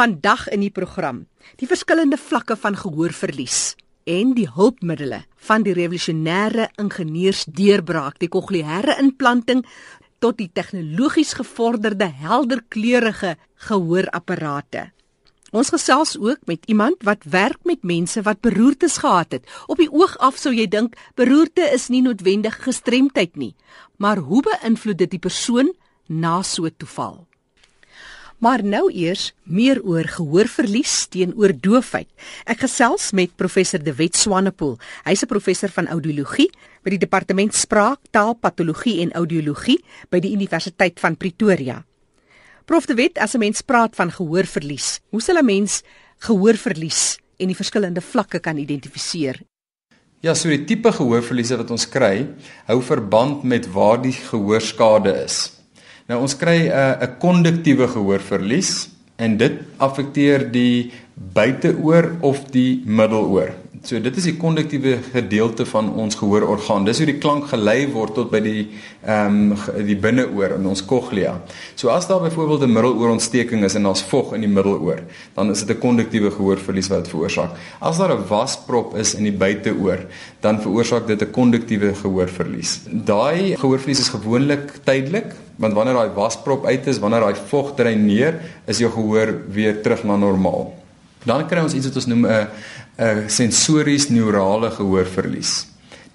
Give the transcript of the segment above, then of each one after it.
Vandag in die program, die verskillende vlakke van gehoorverlies en die hulpmiddels van die revolusionêre ingenieursdeurbraak, die kokleaire implanting tot die tegnologies gevorderde helderkleurige gehoorapparate. Ons gesels ook met iemand wat werk met mense wat beroertes gehad het. Op die oog af sou jy dink beroerte is nie noodwendig gestremdheid nie, maar hoe beïnvloed dit die persoon na so 'n toeval? Maar nou eers meer oor gehoorverlies teenoor doofheid. Ek gesels met professor De Wet Swanepoel. Hy's 'n professor van audiologie by die departement spraak, taalpatologie en audiologie by die Universiteit van Pretoria. Prof De Wet, as 'n mens praat van gehoorverlies, hoe sal 'n mens gehoorverlies en die verskillende vlakke kan identifiseer? Ja, so die tipe gehoorverliese wat ons kry, hou verband met waar die gehoorskade is. Nou ons kry 'n uh, 'n konduktiewe gehoorverlies en dit affekteer die buiteoor of die middeloor. So dit is die konduktiewe gedeelte van ons gehoororgaan. Dis hoe die klank gelei word tot by die ehm um, die binneoor in ons cochlea. So as daar byvoorbeeld 'n middeloorontsteking is en daar's vog in die middeloor, dan is dit 'n konduktiewe gehoorverlies wat veroorsaak. As daar 'n wasprop is in die buiteoor, dan veroorsaak dit 'n konduktiewe gehoorverlies. Daai gehoorverlies is gewoonlik tydelik, want wanneer daai wasprop uit is, wanneer daai vog dreineer, is jou gehoor weer terug na normaal. Dan kry ons iets wat ons noem 'n 'n sensories neurale gehoorverlies.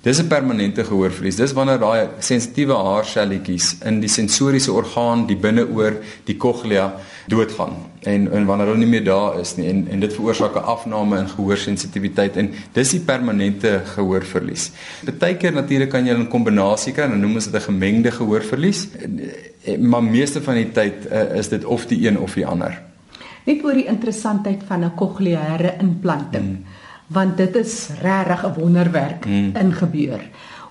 Dis 'n permanente gehoorverlies. Dis wanneer daai sensitiewe haarselletjies in die sensoriese orgaan, die binneoor, die cochlea doodgaan en en wanneer hulle nie meer daar is nie en en dit veroorsaak 'n afname in gehoorsensitiwiteit en dis die permanente gehoorverlies. Partykeer natuurlik kan jy 'n kombinasie kry, dan noem ons dit 'n gemengde gehoorverlies, maar meeste van die tyd uh, is dit of die een of die ander net oor die interessantheid van 'n kokleaire implanting mm. want dit is regtig 'n wonderwerk mm. ingebeur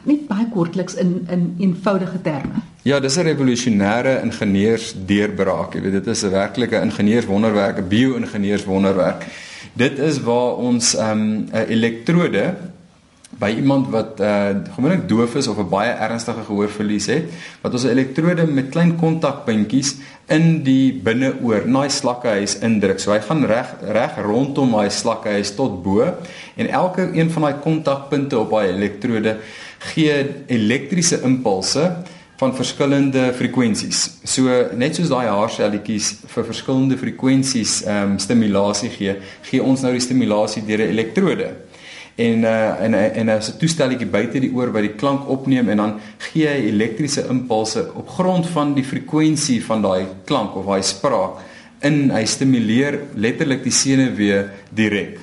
net baie kortliks in in eenvoudige terme ja dis 'n revolusionêre ingenieursdeurbraak jy weet dit is 'n werklike ingenieurswonderwerk 'n bio-ingenieurswonderwerk dit is waar ons ehm, 'n um, elektrode by iemand wat uh gewoonlik doof is of 'n baie ernstige gehoorverlies het, wat ons 'n elektrode met klein kontakpuntjies in die binneoor, naai slakkehuis indruk. So hy gaan reg reg rondom daai slakkehuis tot bo en elke een van daai kontakpunte op daai elektrode gee elektriese impulse van verskillende frekwensies. So net soos daai haarselletjies vir verskillende frekwensies ehm um, stimulasie gee, gee ons nou die stimulasie deur 'n elektrode en uh, en en as 'n toestelletjie buite die oor wat die klank opneem en dan gee hy elektriese impulse op grond van die frekwensie van daai klank of daai spraak in hy stimuleer letterlik die senuwee direk.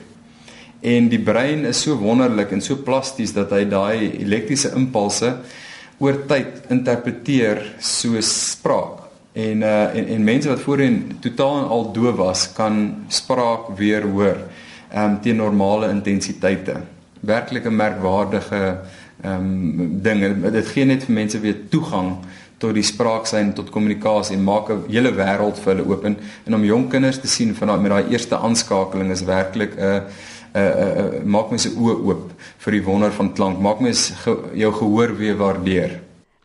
En die brein is so wonderlik en so plasties dat hy daai elektriese impulse oor tyd interpreteer soos spraak. En uh en en mense wat voorheen totaal en al doof was, kan spraak weer hoor um, teen normale intensiteite. Werklik 'n merkwaardige ehm um, ding. Dit gee net vir mense weer toegang tot die spraaksyn tot kommunikasie en maak 'n hele wêreld vir hulle oop en om jong kinders te sien van met daai eerste aanskakeling is werklik 'n uh, uh, uh, uh, maak mense oë oop vir die wonder van klank. Maak mense ge, jou gehoor weer waardeer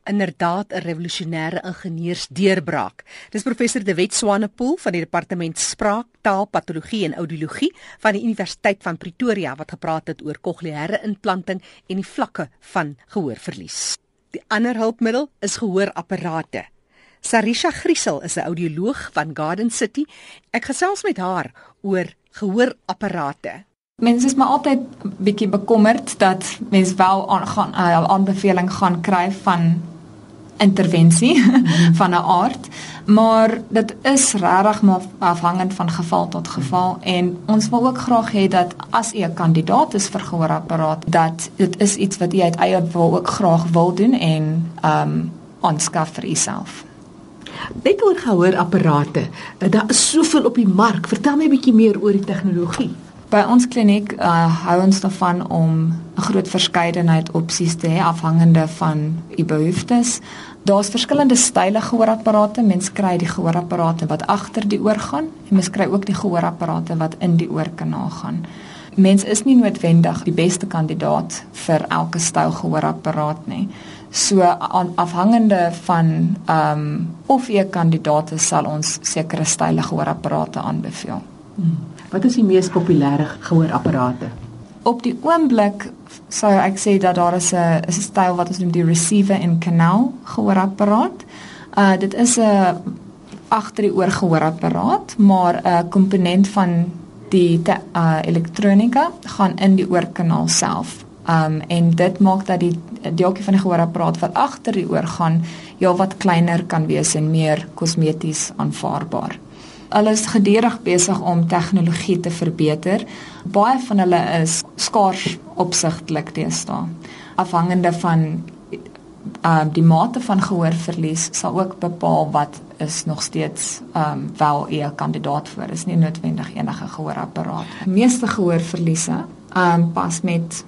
inderdaad 'n revolusionêre ingenieursdeurbraak. Dis professor De Wet Swanepoel van die departement spraak, taal, patologie en audiologie van die Universiteit van Pretoria wat gepraat het oor kokleaire implanting en die vlakke van gehoorverlies. Die ander hulpmiddel is gehoorapparate. Sarisha Griesel is 'n audioloog van Garden City. Ek gesels met haar oor gehoorapparate. Mense is maar altyd bietjie bekommerd dat mens wel aan gaan uh, aanbeveling gaan kry van intervensie van 'n aard, maar dit is regtig maar afhangend van geval tot geval en ons wil ook graag hê dat as u 'n kandidaat is vir gehoorapparaat, dat dit is iets wat u uit eie wil ook graag wil doen en ehm um, aanskaf vir uself. Net oor gehoorapparate. Daar is soveel op die mark. Vertel my 'n bietjie meer oor die tegnologie. By ons kliniek uh, hou ons daarvan om 'n groot verskeidenheid opsies te hê afhangende van u behoeftes. Daar's verskillende style gehoorapparate. Mens kry die gehoorapparate wat agter die oor gaan en mens kry ook die gehoorapparate wat in die oorkanaal gaan. Mens is nie noodwendig die beste kandidaat vir elke styl gehoorapparaat nie. So afhangende van ehm um, of jy kandidaat is, sal ons sekere style gehoorapparate aanbeveel. Hmm. Wat is die mees populêre gehoorapparate? Op die oomblik sou ek sê dat daar is 'n is 'n styl wat ons noem die receiver in kanaal gehoorapparaat. Uh dit is 'n agter die oor gehoorapparaat, maar 'n komponent van die te, uh elektronika gaan in die oorkanaal self. Um en dit maak dat die deeltjie van die gehoorapparaat wat agter die oor gaan heelwat kleiner kan wees en meer kosmeties aanvaarbaar. Hulle is gedurig besig om tegnologie te verbeter. Baie van hulle is skaars opsigtelik deesdae. Afhangende van uh die mate van gehoorverlies sal ook bepaal wat is nog steeds um wel 'n kandidaat vir. Is nie noodwendig enige gehoorapparaat. Meeste gehoorverliese um pas met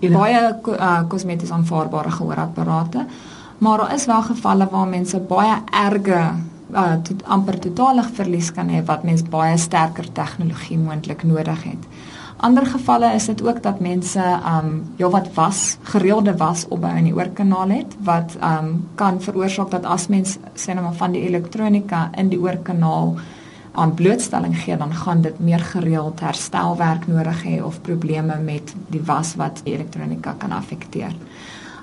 baie uh, kosmeties aanvaarbare gehoorapparate. Maar daar is wel gevalle waar mense baie erge uh tot amper totale verlies kan hê wat mens baie sterker tegnologie moontlik nodig het. Ander gevalle is dit ook dat mense um ja wat was gereelde was opbou in die oorkanaal het wat um kan veroorsaak dat as mens sê nou maar van die elektronika in die oorkanaal aan blootstelling gee dan gaan dit meer gereeld herstelwerk nodig hê of probleme met die was wat die elektronika kan affekteer.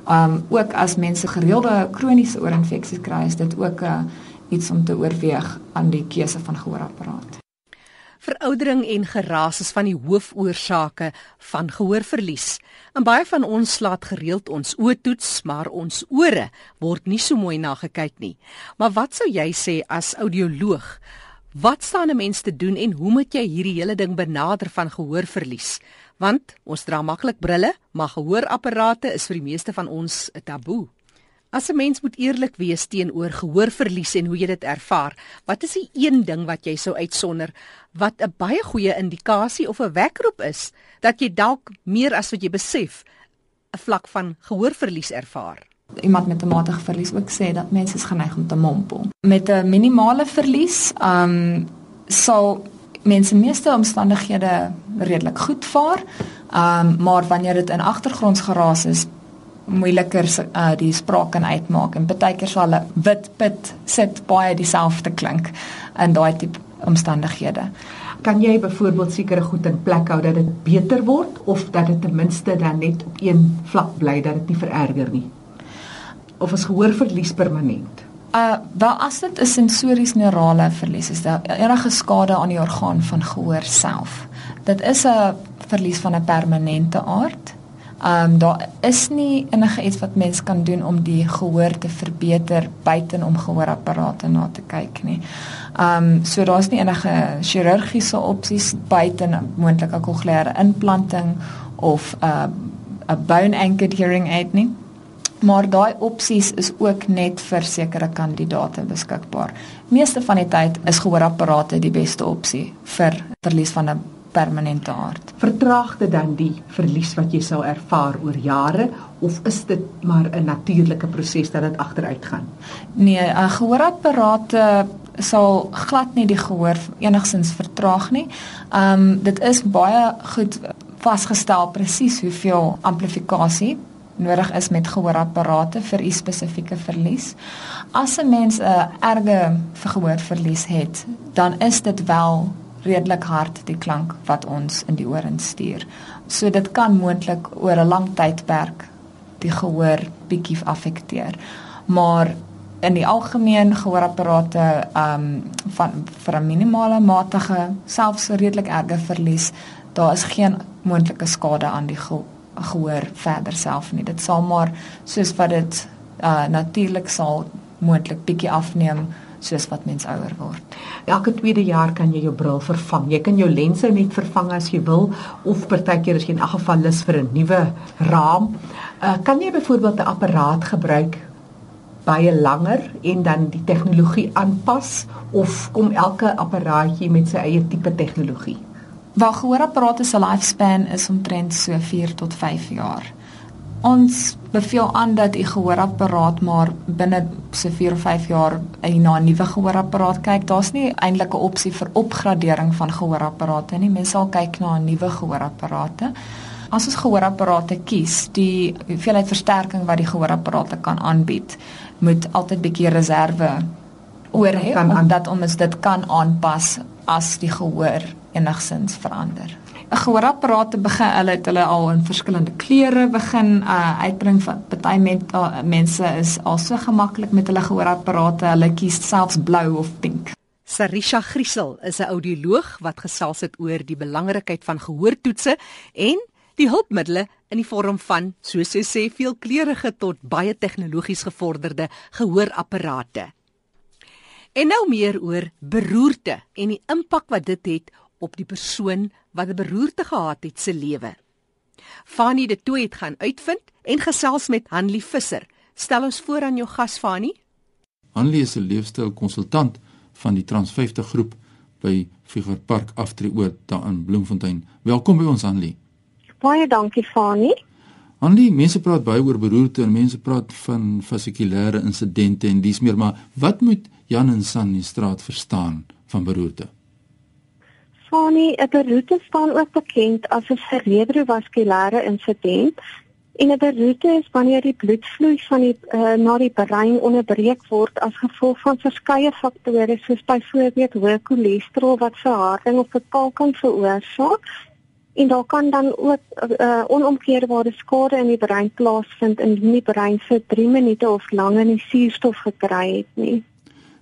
Um ook as mense gereelde kroniese oorinfeksies kry is dit ook 'n uh, iets om te oorweeg aan die keuse van gehoorapparaat. Veroudering en geraas is van die hoofoorsake van gehoorverlies. En baie van ons laat gereeld ons oë toets, maar ons ore word nie so mooi na gekyk nie. Maar wat sou jy sê as audioloog? Wat staan 'n mens te doen en hoe moet jy hierdie hele ding benader van gehoorverlies? Want ons dra maklik brille, maar gehoorapparate is vir die meeste van ons 'n taboe. As 'n mens moet eerlik wees teenoor gehoorverlies en hoe jy dit ervaar, wat is die een ding wat jy sou uitsonder wat 'n baie goeie indikasie of 'n wekroep is dat jy dalk meer as wat jy besef 'n vlak van gehoorverlies ervaar? Iemand met 'n matige verlies ook sê dat mense is geneig om te mompel. Met 'n minimale verlies, um sal mense meeste omstandighede redelik goed vaar. Um maar wanneer dit in agtergrondsgeraas is, moeiliker uh, die spraak kan uitmaak en baie keer sal 'n wit pit sit baie dieselfde klink in daai tipe omstandighede. Kan jy byvoorbeeld sekere goed in plek hou dat dit beter word of dat dit ten minste dan net op een vlak bly dat dit nie vererger nie? Of is gehoorverlies permanent? Uh wel as dit 'n sensories neurale verlies is, daar enige skade aan die orgaan van gehoor self. Dit is 'n verlies van 'n permanente aard. Ehm um, daar is nie enige iets wat mens kan doen om die gehoor te verbeter buiten om gehoorapparate na te kyk nie. Ehm um, so daar's nie enige chirurgiese opsies buiten moontlike kokleaire implanting of 'n uh, 'n bone anchored hearing aid nie. Maar daai opsies is ook net vir sekere kandidaate beskikbaar. Meeste van die tyd is gehoorapparate die beste opsie vir verlies van 'n permanente aard. Vertraag dit dan die verlies wat jy sou ervaar oor jare of is dit maar 'n natuurlike proses dat dit agteruit gaan? Nee, 'n gehoorapparate sal glad nie die gehoor enigsins vertraag nie. Um, dit is baie goed vasgestel presies hoeveel amplifikasie nodig is met gehoorapparate vir 'n spesifieke verlies. As 'n mens 'n erge gehoorverlies het, dan is dit wel redelik hard die klank wat ons in die oor instuur. So dit kan moontlik oor 'n lang tydperk die gehoor bietjie affekteer. Maar in die algemeen gehoorapparate ehm um, van vir 'n minimale matige selfs redelik erge verlies, daar is geen moontlike skade aan die ge gehoor verder self nie. Dit sal maar soos wat dit uh natuurlik sal moontlik bietjie afneem soos wat mens ouer word. Elke tweede jaar kan jy jou bril vervang. Jy kan jou lense net vervang as jy wil of partykeer as jy in elk geval lus vir 'n nuwe raam. Uh, kan jy byvoorbeeld 'n apparaat gebruik baie langer en dan die tegnologie aanpas of kom elke apparaatjie met sy eie tipe tegnologie? Waar gehoorapparate se lifespan is omtrent so 4 tot 5 jaar. Ons beveel aan dat u gehoorapparaat maar binne so 4 of 5 jaar na 'n nuwe gehoorapparaat kyk. Daar's nie eintlik 'n opsie vir opgradering van gehoorapparate nie. Mense sal kyk na 'n nuwe gehoorapparate. As ons gehoorapparate kies, die hoeveelheid versterking wat die gehoorapparate kan aanbied, moet altyd bietjie reserve oor hê omdat ons dit kan aanpas as die gehoor enigsins verander. 'n Gehoorapparate begin hulle het hulle al in verskillende kleure begin uh, uitbring party met uh, mense is al so gemaklik met hulle gehoorapparate, hulle kies selfs blou of pink. Sarisha Griesel is 'n audioloog wat gesels het oor die belangrikheid van gehoortoetse en die hulpmiddels in die vorm van soos sy sê veelkleurige tot baie tegnologies gevorderde gehoorapparate. En nou meer oor beroerte en die impak wat dit het op die persoon wat 'n beroerte gehad het se lewe. Fanie de Tooi het gaan uitvind en gesels met Hanlie Visser. Stel ons voor aan jou gas Fanie. Hanlie is 'n leefstyl konsultant van die Trans 50 groep by Figer Park Aftreeoord daar in Bloemfontein. Welkom by ons Hanlie. Baie dankie Fanie. Hanlie, mense praat baie oor beroerte en mense praat van vasikulêre insidente en dis meer maar wat moet Jan en San in straat verstaan van beroerte? Fani, 'n beroerte staan ook bekend as 'n cerebrovaskulêre insident. En 'n beroerte is wanneer die bloedvloei van die uh, na die brein onderbreek word as gevolg van verskeie faktore soos byvoorbeeld hoë cholesterol wat verharding of verkalking veroorsaak. En daar kan dan ook uh, onomkeerbare skade in die brein plaasvind indien die brein vir 3 minute of langer nie suurstof gekry het nie.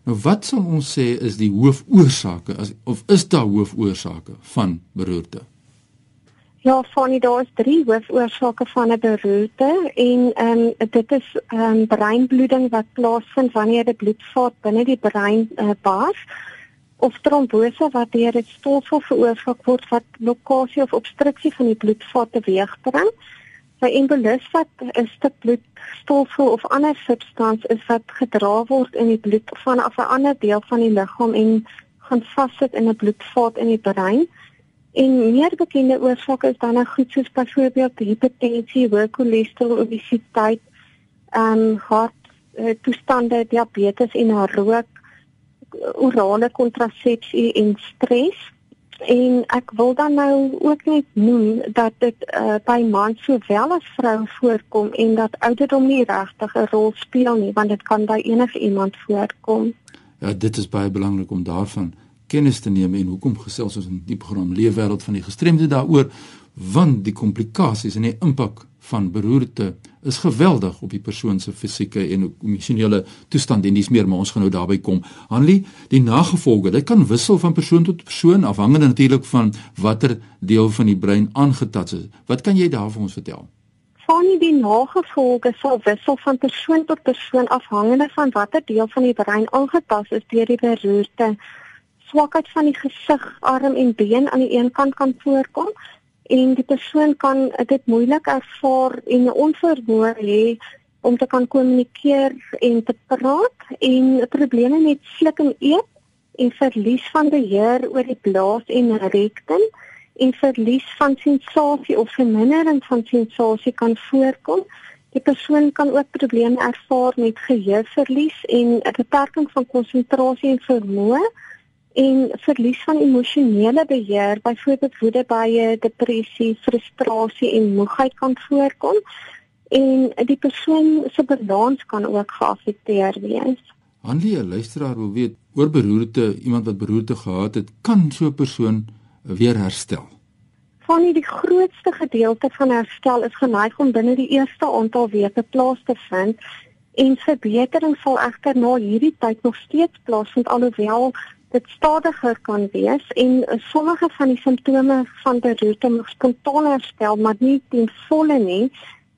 Nou wat sal ons sê is die hoofoorsake as of is daar hoofoorsake van beroerte? Ja, Fanny, daar is drie hoofoorsake van 'n beroerte en ehm um, dit is ehm um, breinbloeding wat plaasvind wanneer die bloedvaat binne die brein uh, bars of trombose wat deur dit stolsel veroorsaak word wat blokkade of obstruksie van die bloedvaat teweegbring. By embolus wat 'n stuk bloedstolsel of ander substans is wat gedra word in die bloed vanaf 'n ander deel van die liggaam en gaan vassit in 'n bloedvaat in die brein. En meer bekende oorsake is dan nou goed soos byvoorbeeld hipertensie, hoë cholesterol, obesiteit, ehm hart uh, toestande, diabetes en rook, orale kontrasepsie en stres. En ek wil dan nou ook net noem dat dit uh, by mans sowel as vroue voorkom en dat ouderdom nie regtig 'n rol speel nie want dit kan by enige iemand voorkom. Ja, dit is baie belangrik om daarvan kennis te neem en hoekom gesels ons in die program Leefwêreld van die gestremde daaroor want die komplikasies en die impak van beroerte is geweldig op die persoon se fisieke en emosionele toestand en dis meer maar ons gaan nou daarby kom. Hanlie, die nagevolge, dit kan wissel van persoon tot persoon afhangende natuurlik van watter deel van die brein aangetast is. Wat kan jy daarvan ons vertel? Van die nagevolge sal wissel van persoon tot persoon afhangende van watter deel van die brein aangetast is deur die beroerte. Swakheid van die gesig, arm en been aan die een kant kan voorkom en die persoon kan dit moeilik ervaar en 'n onvermoë hê om te kan kommunikeer en te praat en probleme met sluk en eet en verlies van beheer oor die blaas en rektum en verlies van sensasie of vermindering van sensasie kan voorkom. Die persoon kan ook probleme ervaar met geheueverlies en 'n beperking van konsentrasie en vermoë en verlies van emosionele beheer, byvoorbeeld woede, baie depressie, frustrasie en moegheid kan voorkom en die persoon se balans kan ook geaffekteer wees. Hanlie, 'n luisteraar wil weet oor beroerte, iemand wat beroerte gehad het, kan so 'n persoon weer herstel? Van die grootste gedeelte van herstel is geneig om binne die eerste aantal weke plaas te vind en verbetering sal egter na hierdie tyd nog steeds plaasvind alhoewel dit stadiger kan wees en sommige van die simptome van beroerte mag spontaan herstel maar nie ten volle nie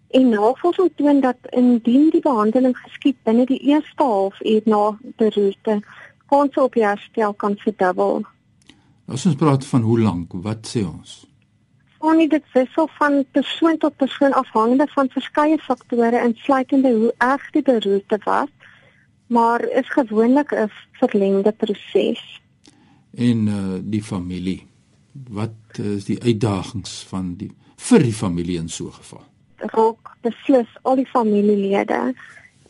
en navorsing toon dat indien die behandeling geskied binne die eerste halfuur na beroerte kans op herstel kan verdubbel. As ons praat van hoe lank, wat sê ons? Ons dit wissel van persoon tot persoon afhangende van verskeie faktore insluitende hoe erg die beroerte was maar is gewoonlik 'n verlengde proses. En uh die familie. Wat is die uitdagings van die vir die familie in so 'n geval? Raak beslis al die familielede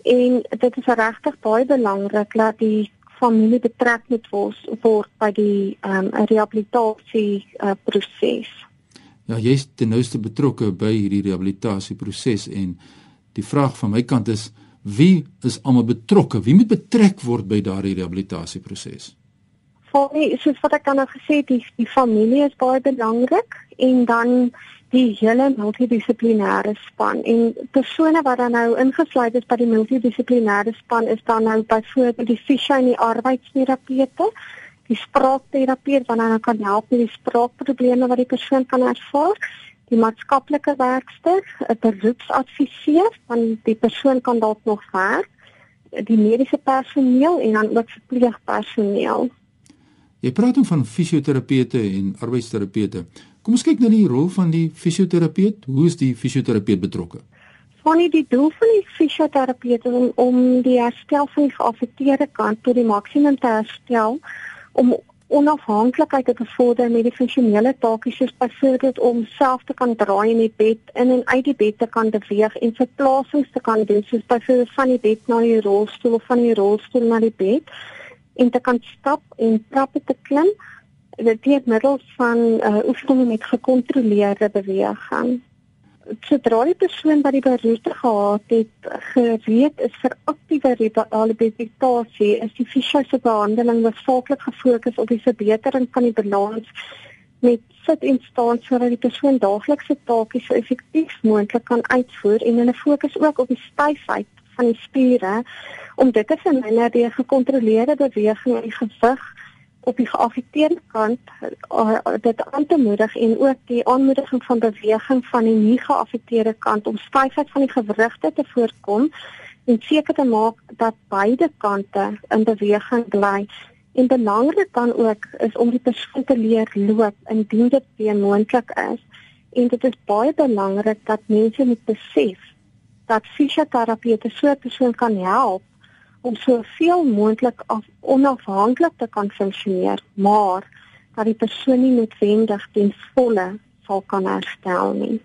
en dit is regtig baie belangrik dat die familie betrek moet word by die ehm um, rehabilitasie uh, proses. Ja, jy's ten nouste betrokke by hierdie rehabilitasie proses en die vraag van my kant is wie is almal betrokke? Wie moet betrek word by daardie rehabilitasieproses? Vir my, soos wat ek dan nou gesê het, die, die familie is baie belangrik en dan die hele multidissiplinêre span en persone wat dan nou ingesluit is by die multidissiplinêre span is dan nou byvoorbeeld die fisio en die arbeidsterapeute, die spraakterapeut wat dan nou kan help met die spraakprobleme wat die persoon kan ervaar, die maatskaplike werkster, 'n beroepsadviseur van die persoon kan dalk nog werk, die mediese personeel en dan ook verpleegpersoneel. Jy praat dan van fisioterapeute en arbeidsterapeute. Kom ons kyk na die rol van die fisioterapeut. Hoe is die fisioterapeut betrokke? Van die doel van die fisioterapeut is om, om die herstel van die geaffekteerde kant tot die maksimum te herstel om onafhanklikheid te bevorder met die funksionele take soos byvoorbeeld om self te kan draai in die bed in en uit die bed te kan beweeg en verplasings te kan doen soos byvoorbeeld van die bed na die rolstoel of van die rolstoel na die bed en te kan stap en trappe te klim deur middel van uh, oefeninge met gekontroleerde beweging. Sodra die persoon wat die beroerte gehad het gereed is vir aktiewe rehabilitasie, is die fisiese behandeling hoofsaaklik gefokus op die verbetering van die balans met sit en staan sodat die persoon daaglikse take so effektief moontlik kan uitvoer en hulle fokus ook op die styfheid van die spiere om dit te verminder deur gekontroleerde beweging en gewig op die geaffekteerde kant uh, dit aan te moedig en ook die aanmoediging van beweging van die nie geaffekteerde kant om styfheid van die gewrigte te voorkom en seker te maak dat beide kante in beweging bly. En belangrik dan ook is om die persoon te leer loop indien dit weer moontlik is. En dit is baie belangrik dat mense moet besef dat fisioterapeute so 'n persoon kan help om soveel moontlik onafhanklik te kan funksioneer, maar dat die persoon nie noodwendig ten volle sal kan herstel nie.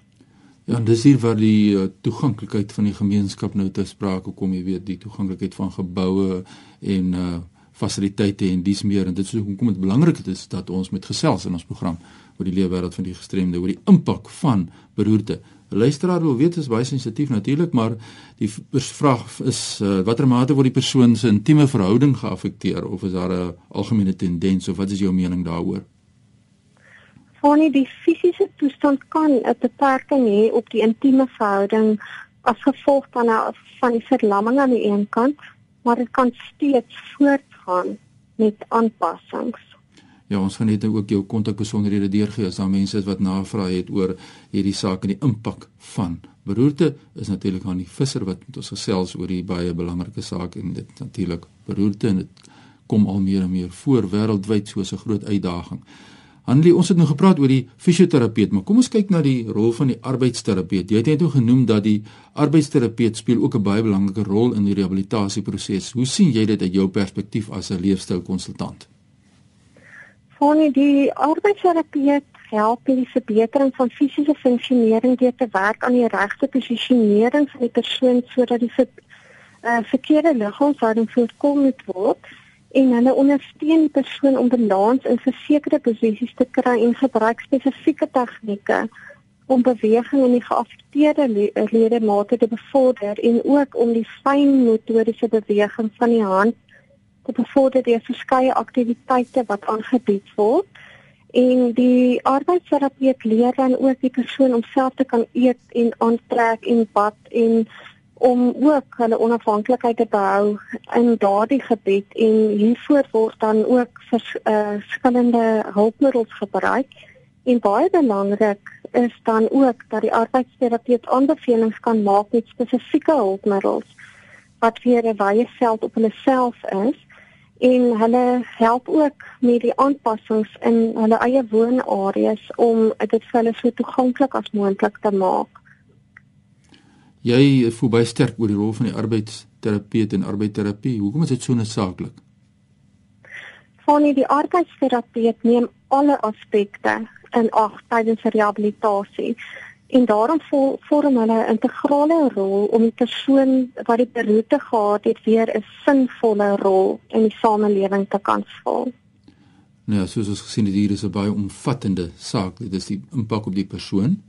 Ja, dis hier waar die uh, toeganklikheid van die gemeenskap nou te sprake kom, jy weet, die toeganklikheid van geboue en uh fasiliteite en dis meer en dit is hoekom dit belangrik is dat ons met gesels in ons program oor die leefwêreld van die gestremde, oor die impak van beroerte luisteraar wil weet is baie sensitief natuurlik, maar die vraag is uh, watter mate word die persoon se intieme verhouding geaffekteer of is daar 'n algemene tendens of wat is jou mening daaroor? Wanneer die fisiese toestand kan 'n beperking hê op die intieme verhouding as gevolg van 'n van die verlamming aan die een kant, maar dit kan steeds voortgaan met aanpassings. Ja, ons gaan net nou ook jou kontakbesonderhede deurgee as daar mense is wat navraag het oor hierdie saak en die impak van beroerte is natuurlik aan die visser wat met ons gesels oor die baie belangrike saak en dit natuurlik beroerte en dit kom al meer en meer voor wêreldwyd soos 'n groot uitdaging. Hanlie, ons het nou gepraat oor die fisioterapeut, maar kom ons kyk na die rol van die arbeidsterapeut. Jy het net genoem dat die arbeidsterapeut speel ook 'n baie belangrike rol in die rehabilitasieproses. Hoe sien jy dit uit jou perspektief as 'n leefstylkonsultant? Fanie die arbeidsterapeut help met die verbetering van fisiese funksionering deur te werk aan die regte posisionering van die persoon sodat die ver, uh, verkeerde liggaamshouding voorkom moet word en hulle ondersteun die persoon om balans in versekerde posisies te kry en gebruik spesifieke tegnieke om beweging in die geaffekteerde ledemate te bevorder en ook om die fyn motoriese beweging van die hand te bevorder deur verskeie aktiwiteite wat aangebied word. En die arbeidsterapeut leer dan ook die persoon om self te kan eet en aantrek en bad en om ook hulle onafhanklikheid te behou in daardie gebied en hiervoor word dan ook vers, uh, verskillende hulpmiddels gebruik. En baie belangrik is dan ook dat die arbeidsterapeut aanbevelings kan maak met spesifieke hulpmiddels wat weer 'n wye veld op hulle self is en hulle help ook met die aanpassings in hulle eie woonareas om dit vir hulle so toeganklik as moontlik te maak. Jy voel baie sterk oor die rol van die arbeidsterapeut en arbeidsterapie. Hoekom is dit so noodsaaklik? Van die arbeidsterapeut neem alle aspekte in ag tydens rehabilitasie en daarom vorm hulle 'n integrale rol om die persoon wat die beroerte gehad het weer 'n sinvolle rol in die samelewing te kan vul. Nou ja, soos ons gesien het hier is 'n baie omvattende saak. Dit is die impak op die persoon,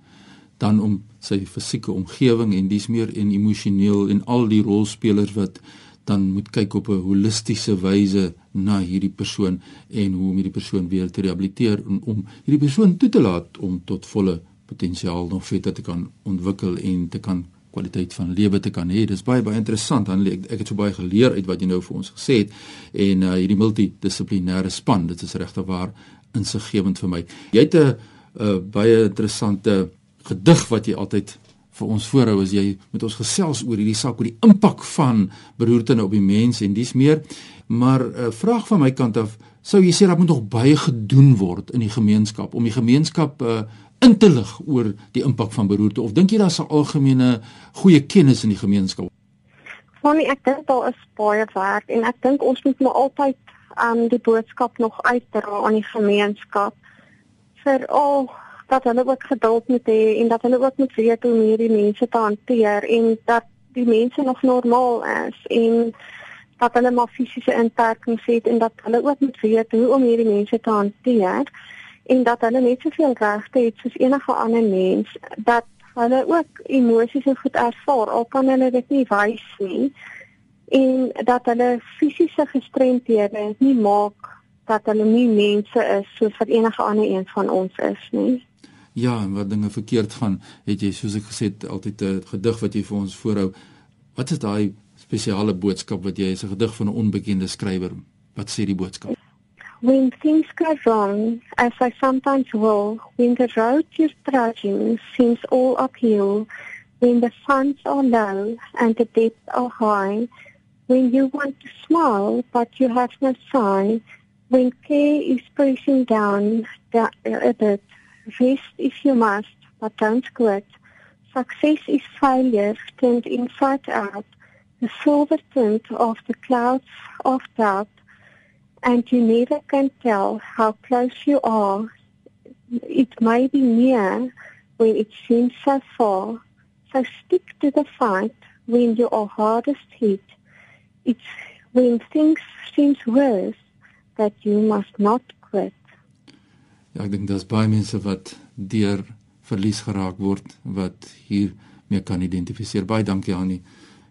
dan om sy fisieke omgewing en dis meer en emosioneel en al die rolspelers wat dan moet kyk op 'n holistiese wyse na hierdie persoon en hoe om hierdie persoon weer te rehabiliteer en om hierdie persoon toe te laat om tot volle potensiaal nog verder te kan ontwikkel en te kan kwaliteit van lewe te kan hê. Dis baie baie interessant. Dan ek, ek het so baie geleer uit wat jy nou vir ons gesê het en uh, hierdie multidissiplinêre span, dit is regtig waar insiggewend vir my. Jy het 'n uh, baie interessante gedig wat jy altyd vir ons voorhou as jy met ons gesels oor hierdie saak oor die impak van beroerte op die mens en dis meer. Maar 'n uh, vraag van my kant af, sou jy sê dat moet nog baie gedoen word in die gemeenskap om die gemeenskap uh, in te lig oor die impak van beroerte? Of dink jy daar's 'n algemene goeie kennis in die gemeenskap? Want ek dink daar is baie werk en ek dink ons moet maar altyd um die boodskap nog uitdra aan die gemeenskap. Vir al dat hulle ook geduld moet hê en dat hulle ook moet weet hoe om hierdie mense te hanteer en dat die mense nog normaal is en dat hulle maar fisiese inperkings het en dat hulle ook moet weet hoe om hierdie mense te hanteer en dat hulle net soveel regte het soos enige ander mens dat hulle ook emosies en goed ervaar al kan hulle dit nie wys nie en dat hulle fisiese gestremdhede nie maak dat hulle nie mense is soos wat enige ander een van ons is nie Ja, en wat dinge verkeerd gaan, het jy soos ek gesê het altyd 'n gedig wat jy vir ons voorhou. Wat is daai spesiale boodskap wat jy as 'n gedig van 'n onbekende skrywer, wat sê die boodskap? When things go wrong, as I sometimes will, when the road you're trudging seems all uphill, when the funds are low and the debts are high, when you want to smile but you have no sign, when care is pressing down a bit, rest if you must, but don't quit. Success is failure turned inside out, the silver tint of the clouds of doubt and you never can tell how close you are. It may be near when it seems so far. So stick to the fight when you are hardest hit. It's when things seem worse that you must not quit. Ja, ek dink daar's baie mense wat deur verlies geraak word wat hier mee kan identifiseer. Baie dankie Annie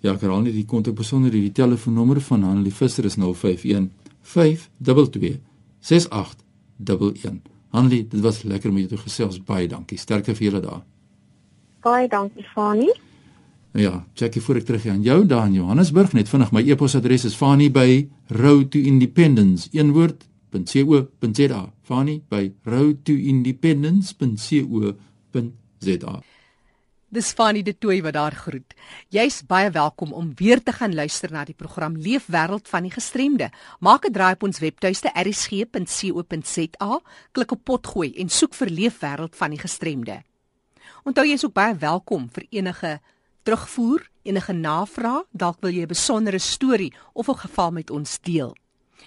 Ja, ek herhaal net die kontakbesonderhede. Die telefoonnommer van Hanlie Visser is 051 522 6811. Hanlie, dit was lekker met jou te gesels. Baie dankie. Sterkte vir julle daar. Baie dankie, Fani. Ja, Jackie, voor ek terug gaan jou daar in Johannesburg, net vinnig my e-posadres is fani@roadtoindependence.co.za. Fani by roadtoindependence.co.za. Dis Fanny de Tooi wat daar groet. Jy's baie welkom om weer te gaan luister na die program Leefwêreld van die Gestremde. Maak 'n draai op ons webtuiste erisg.co.za, klik op potgooi en soek vir Leefwêreld van die Gestremde. Onthou jy's ook baie welkom vir enige terugvoer, enige navraag, dalk wil jy 'n besondere storie of 'n geval met ons deel.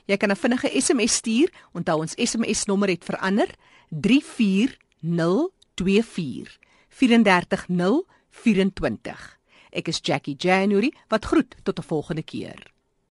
Jy kan 'n vinnige SMS stuur. Onthou ons SMS nommer het verander: 34024. 34024. Ek is Jackie January wat groet tot 'n volgende keer.